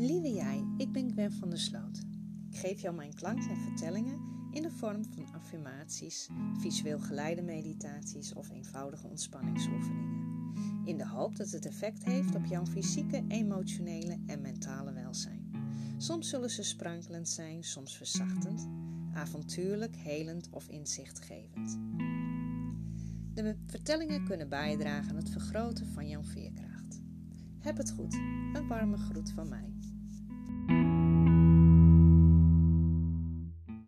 Lieve jij, ik ben Gwen van der Sloot. Ik geef jou mijn klanken en vertellingen in de vorm van affirmaties, visueel geleide meditaties of eenvoudige ontspanningsoefeningen. In de hoop dat het effect heeft op jouw fysieke, emotionele en mentale welzijn. Soms zullen ze sprankelend zijn, soms verzachtend, avontuurlijk, helend of inzichtgevend. De vertellingen kunnen bijdragen aan het vergroten van jouw veerkracht. Heb het goed. Een warme groet van mij.